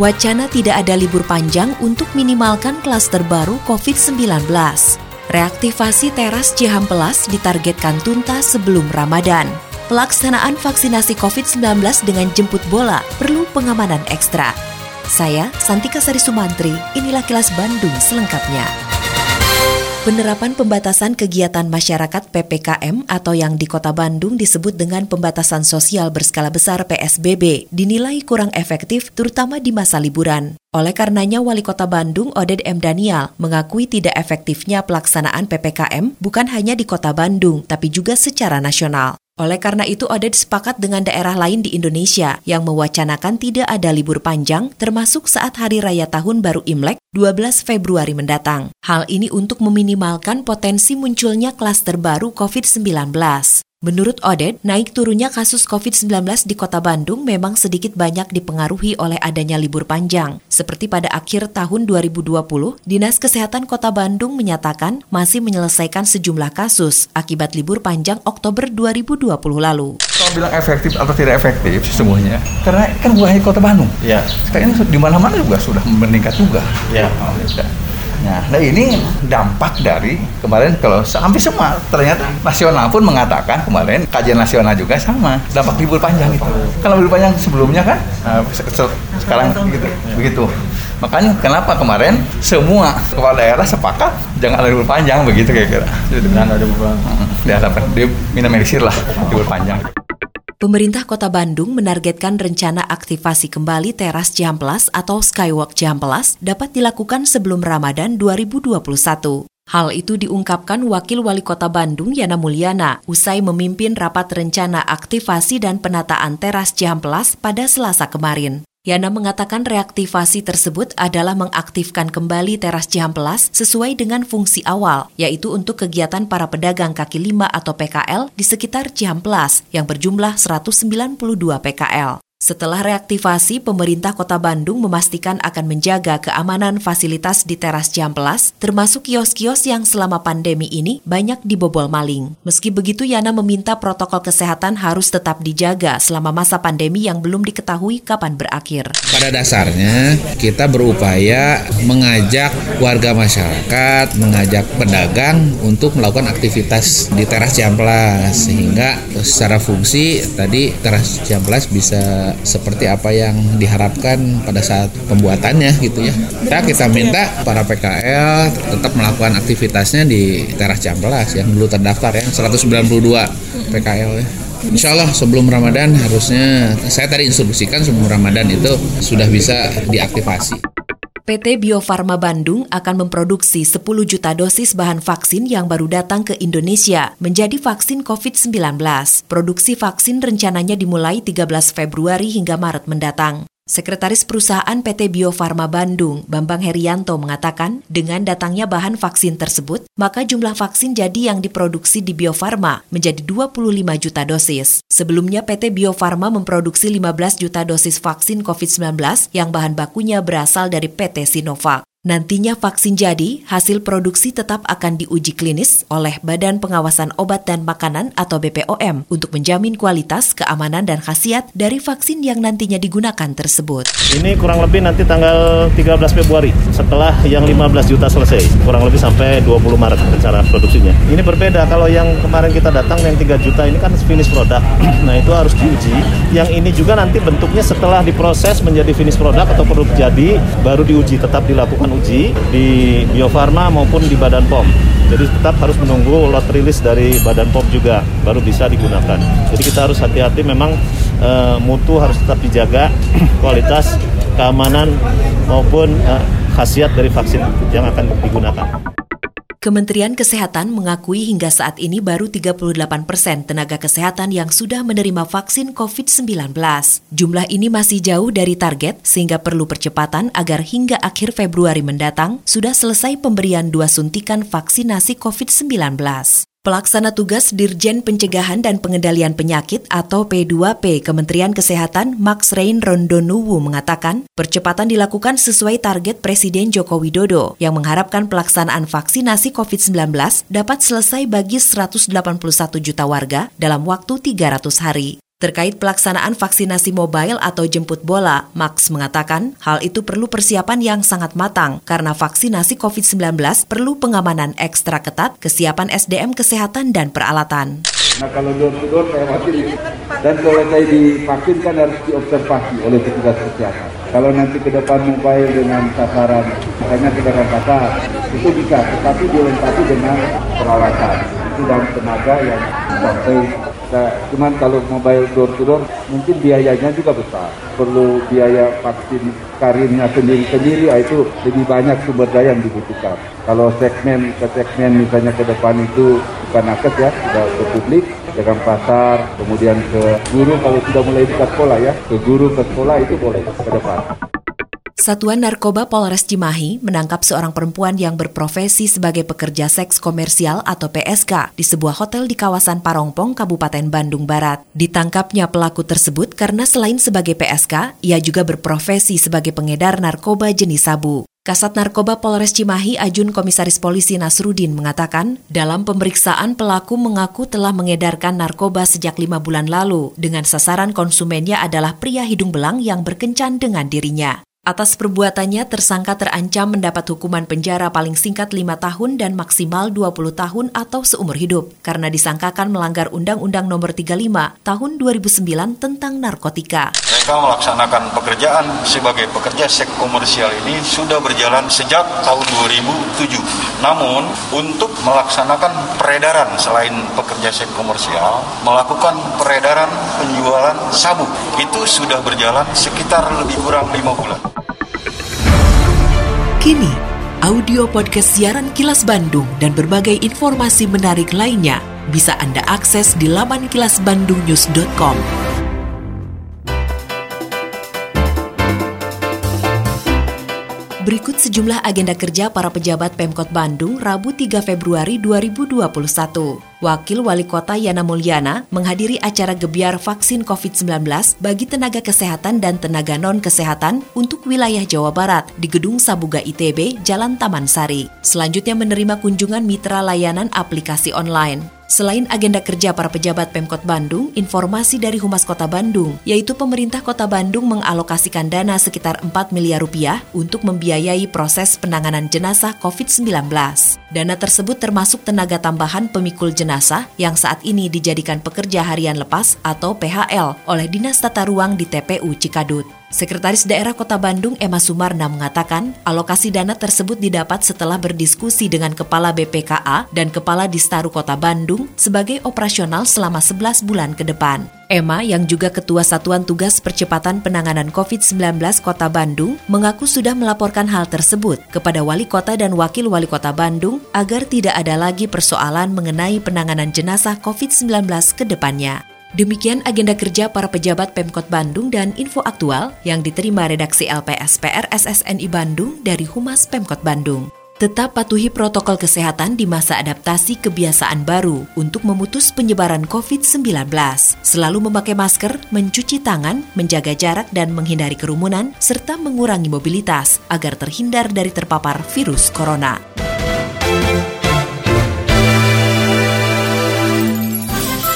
Wacana tidak ada libur panjang untuk minimalkan klaster baru COVID-19. Reaktivasi teras Cihampelas ditargetkan tuntas sebelum Ramadan. Pelaksanaan vaksinasi COVID-19 dengan jemput bola perlu pengamanan ekstra. Saya, Santika Sari Sumantri, inilah kilas Bandung selengkapnya. Penerapan pembatasan kegiatan masyarakat PPKM atau yang di Kota Bandung disebut dengan pembatasan sosial berskala besar PSBB dinilai kurang efektif terutama di masa liburan. Oleh karenanya Wali Kota Bandung Oded M. Daniel mengakui tidak efektifnya pelaksanaan PPKM bukan hanya di Kota Bandung tapi juga secara nasional. Oleh karena itu, Oded sepakat dengan daerah lain di Indonesia yang mewacanakan tidak ada libur panjang, termasuk saat Hari Raya Tahun Baru Imlek 12 Februari mendatang. Hal ini untuk meminimalkan potensi munculnya klaster baru COVID-19. Menurut Oded, naik turunnya kasus COVID-19 di kota Bandung memang sedikit banyak dipengaruhi oleh adanya libur panjang. Seperti pada akhir tahun 2020, Dinas Kesehatan Kota Bandung menyatakan masih menyelesaikan sejumlah kasus akibat libur panjang Oktober 2020 lalu. Kalau bilang efektif atau tidak efektif sesungguhnya, karena kan bukan hanya kota Bandung. Ya. Sekarang ini di mana-mana juga sudah meningkat juga. Ya. Oh, ya. Nah, nah ini dampak dari kemarin kalau hampir semua ternyata nasional pun mengatakan kemarin kajian nasional juga sama dampak libur panjang itu. Kalau libur panjang sebelumnya kan nah, sekarang gitu begitu. Makanya kenapa kemarin semua kepala daerah sepakat jangan ada libur panjang begitu kira-kira. Jangan ada libur panjang. Dihadapkan dia minimalisir lah libur panjang. Pemerintah Kota Bandung menargetkan rencana aktivasi kembali teras Cihamplas atau Skywalk Cihamplas dapat dilakukan sebelum Ramadan 2021. Hal itu diungkapkan Wakil Wali Kota Bandung Yana Mulyana usai memimpin rapat rencana aktivasi dan penataan teras Cihamplas pada Selasa kemarin. Yana mengatakan reaktivasi tersebut adalah mengaktifkan kembali teras Cihampelas sesuai dengan fungsi awal, yaitu untuk kegiatan para pedagang kaki lima atau PKL di sekitar Cihampelas yang berjumlah 192 PKL. Setelah reaktivasi, pemerintah kota Bandung memastikan akan menjaga keamanan fasilitas di teras Jampelas, termasuk kios-kios yang selama pandemi ini banyak dibobol maling. Meski begitu, Yana meminta protokol kesehatan harus tetap dijaga selama masa pandemi yang belum diketahui kapan berakhir. Pada dasarnya, kita berupaya mengajak warga masyarakat, mengajak pedagang untuk melakukan aktivitas di teras Jampelas, sehingga secara fungsi tadi teras Jampelas bisa seperti apa yang diharapkan pada saat pembuatannya gitu ya. Kita kita minta para PKL tetap melakukan aktivitasnya di teras Campelas yang dulu terdaftar ya 192 PKL ya. Insya Allah sebelum Ramadan harusnya saya tadi instruksikan sebelum Ramadan itu sudah bisa diaktifasi. PT Bio Farma Bandung akan memproduksi 10 juta dosis bahan vaksin yang baru datang ke Indonesia menjadi vaksin COVID-19. Produksi vaksin rencananya dimulai 13 Februari hingga Maret mendatang. Sekretaris Perusahaan PT Bio Farma Bandung, Bambang Herianto mengatakan, dengan datangnya bahan vaksin tersebut, maka jumlah vaksin jadi yang diproduksi di Bio Farma menjadi 25 juta dosis. Sebelumnya PT Bio Farma memproduksi 15 juta dosis vaksin COVID-19 yang bahan bakunya berasal dari PT Sinovac. Nantinya vaksin jadi, hasil produksi tetap akan diuji klinis oleh Badan Pengawasan Obat dan Makanan atau BPOM untuk menjamin kualitas, keamanan, dan khasiat dari vaksin yang nantinya digunakan tersebut. Ini kurang lebih nanti tanggal 13 Februari setelah yang 15 juta selesai, kurang lebih sampai 20 Maret rencana produksinya. Ini berbeda kalau yang kemarin kita datang yang 3 juta ini kan finish product. nah itu harus diuji. Yang ini juga nanti bentuknya setelah diproses menjadi finish product atau produk jadi baru diuji tetap dilakukan uji di Bio Farma maupun di Badan POM. Jadi tetap harus menunggu lot rilis dari Badan POM juga baru bisa digunakan. Jadi kita harus hati-hati memang e, mutu harus tetap dijaga, kualitas, keamanan maupun e, khasiat dari vaksin yang akan digunakan. Kementerian Kesehatan mengakui hingga saat ini baru 38 persen tenaga kesehatan yang sudah menerima vaksin COVID-19. Jumlah ini masih jauh dari target sehingga perlu percepatan agar hingga akhir Februari mendatang sudah selesai pemberian dua suntikan vaksinasi COVID-19. Pelaksana tugas Dirjen Pencegahan dan Pengendalian Penyakit atau P2P Kementerian Kesehatan Max Rain Rondonuwu mengatakan, percepatan dilakukan sesuai target Presiden Joko Widodo yang mengharapkan pelaksanaan vaksinasi COVID-19 dapat selesai bagi 181 juta warga dalam waktu 300 hari. Terkait pelaksanaan vaksinasi mobile atau jemput bola, Max mengatakan hal itu perlu persiapan yang sangat matang karena vaksinasi COVID-19 perlu pengamanan ekstra ketat, kesiapan SDM kesehatan dan peralatan. Nah kalau door to door saya wakil dan kalau saya divaksin kan harus diobservasi oleh petugas kesehatan. Kalau nanti ke depan mobile dengan sasaran, misalnya ke depan pasar, itu bisa, tetapi dilengkapi dengan peralatan. Itu dan tenaga yang sampai Nah, cuman kalau mobile door to door mungkin biayanya juga besar. Perlu biaya vaksin karirnya sendiri-sendiri, ah, itu lebih banyak sumber daya yang dibutuhkan. Kalau segmen ke segmen misalnya ke depan itu bukan nakes ya, sudah ke publik, dengan pasar, kemudian ke guru kalau sudah mulai buka sekolah ya, ke guru ke sekolah itu boleh ke depan. Satuan Narkoba Polres Cimahi menangkap seorang perempuan yang berprofesi sebagai pekerja seks komersial atau PSK di sebuah hotel di kawasan Parongpong, Kabupaten Bandung Barat. Ditangkapnya pelaku tersebut karena selain sebagai PSK, ia juga berprofesi sebagai pengedar narkoba jenis sabu. Kasat Narkoba Polres Cimahi Ajun Komisaris Polisi Nasrudin mengatakan, dalam pemeriksaan pelaku mengaku telah mengedarkan narkoba sejak lima bulan lalu dengan sasaran konsumennya adalah pria hidung belang yang berkencan dengan dirinya. Atas perbuatannya, tersangka terancam mendapat hukuman penjara paling singkat 5 tahun dan maksimal 20 tahun atau seumur hidup karena disangkakan melanggar Undang-Undang Nomor 35 Tahun 2009 tentang narkotika. Mereka melaksanakan pekerjaan sebagai pekerja seks komersial ini sudah berjalan sejak tahun 2007. Namun, untuk melaksanakan peredaran selain pekerja seks komersial, melakukan peredaran penjualan sabu, itu sudah berjalan sekitar lebih kurang 5 bulan. Kini, audio podcast siaran Kilas Bandung dan berbagai informasi menarik lainnya bisa Anda akses di laman kilasbandungnews.com. Berikut sejumlah agenda kerja para pejabat Pemkot Bandung Rabu 3 Februari 2021. Wakil Wali Kota Yana Mulyana menghadiri acara gebiar vaksin COVID-19 bagi tenaga kesehatan dan tenaga non-kesehatan untuk wilayah Jawa Barat di Gedung Sabuga ITB, Jalan Taman Sari. Selanjutnya menerima kunjungan mitra layanan aplikasi online. Selain agenda kerja para pejabat Pemkot Bandung, informasi dari Humas Kota Bandung, yaitu pemerintah Kota Bandung mengalokasikan dana sekitar 4 miliar rupiah untuk membiayai proses penanganan jenazah COVID-19. Dana tersebut termasuk tenaga tambahan pemikul jenazah yang saat ini dijadikan pekerja harian lepas atau PHL oleh Dinas Tata Ruang di TPU Cikadut. Sekretaris Daerah Kota Bandung Emma Sumarna mengatakan, alokasi dana tersebut didapat setelah berdiskusi dengan Kepala BPKA dan Kepala Distaru Kota Bandung sebagai operasional selama 11 bulan ke depan. Emma yang juga Ketua Satuan Tugas Percepatan Penanganan COVID-19 Kota Bandung mengaku sudah melaporkan hal tersebut kepada Wali Kota dan Wakil Wali Kota Bandung agar tidak ada lagi persoalan mengenai penanganan jenazah COVID-19 ke depannya. Demikian agenda kerja para pejabat Pemkot Bandung dan info aktual yang diterima redaksi LPSPR SSNI Bandung dari Humas Pemkot Bandung. Tetap patuhi protokol kesehatan di masa adaptasi kebiasaan baru untuk memutus penyebaran COVID-19. Selalu memakai masker, mencuci tangan, menjaga jarak dan menghindari kerumunan, serta mengurangi mobilitas agar terhindar dari terpapar virus corona.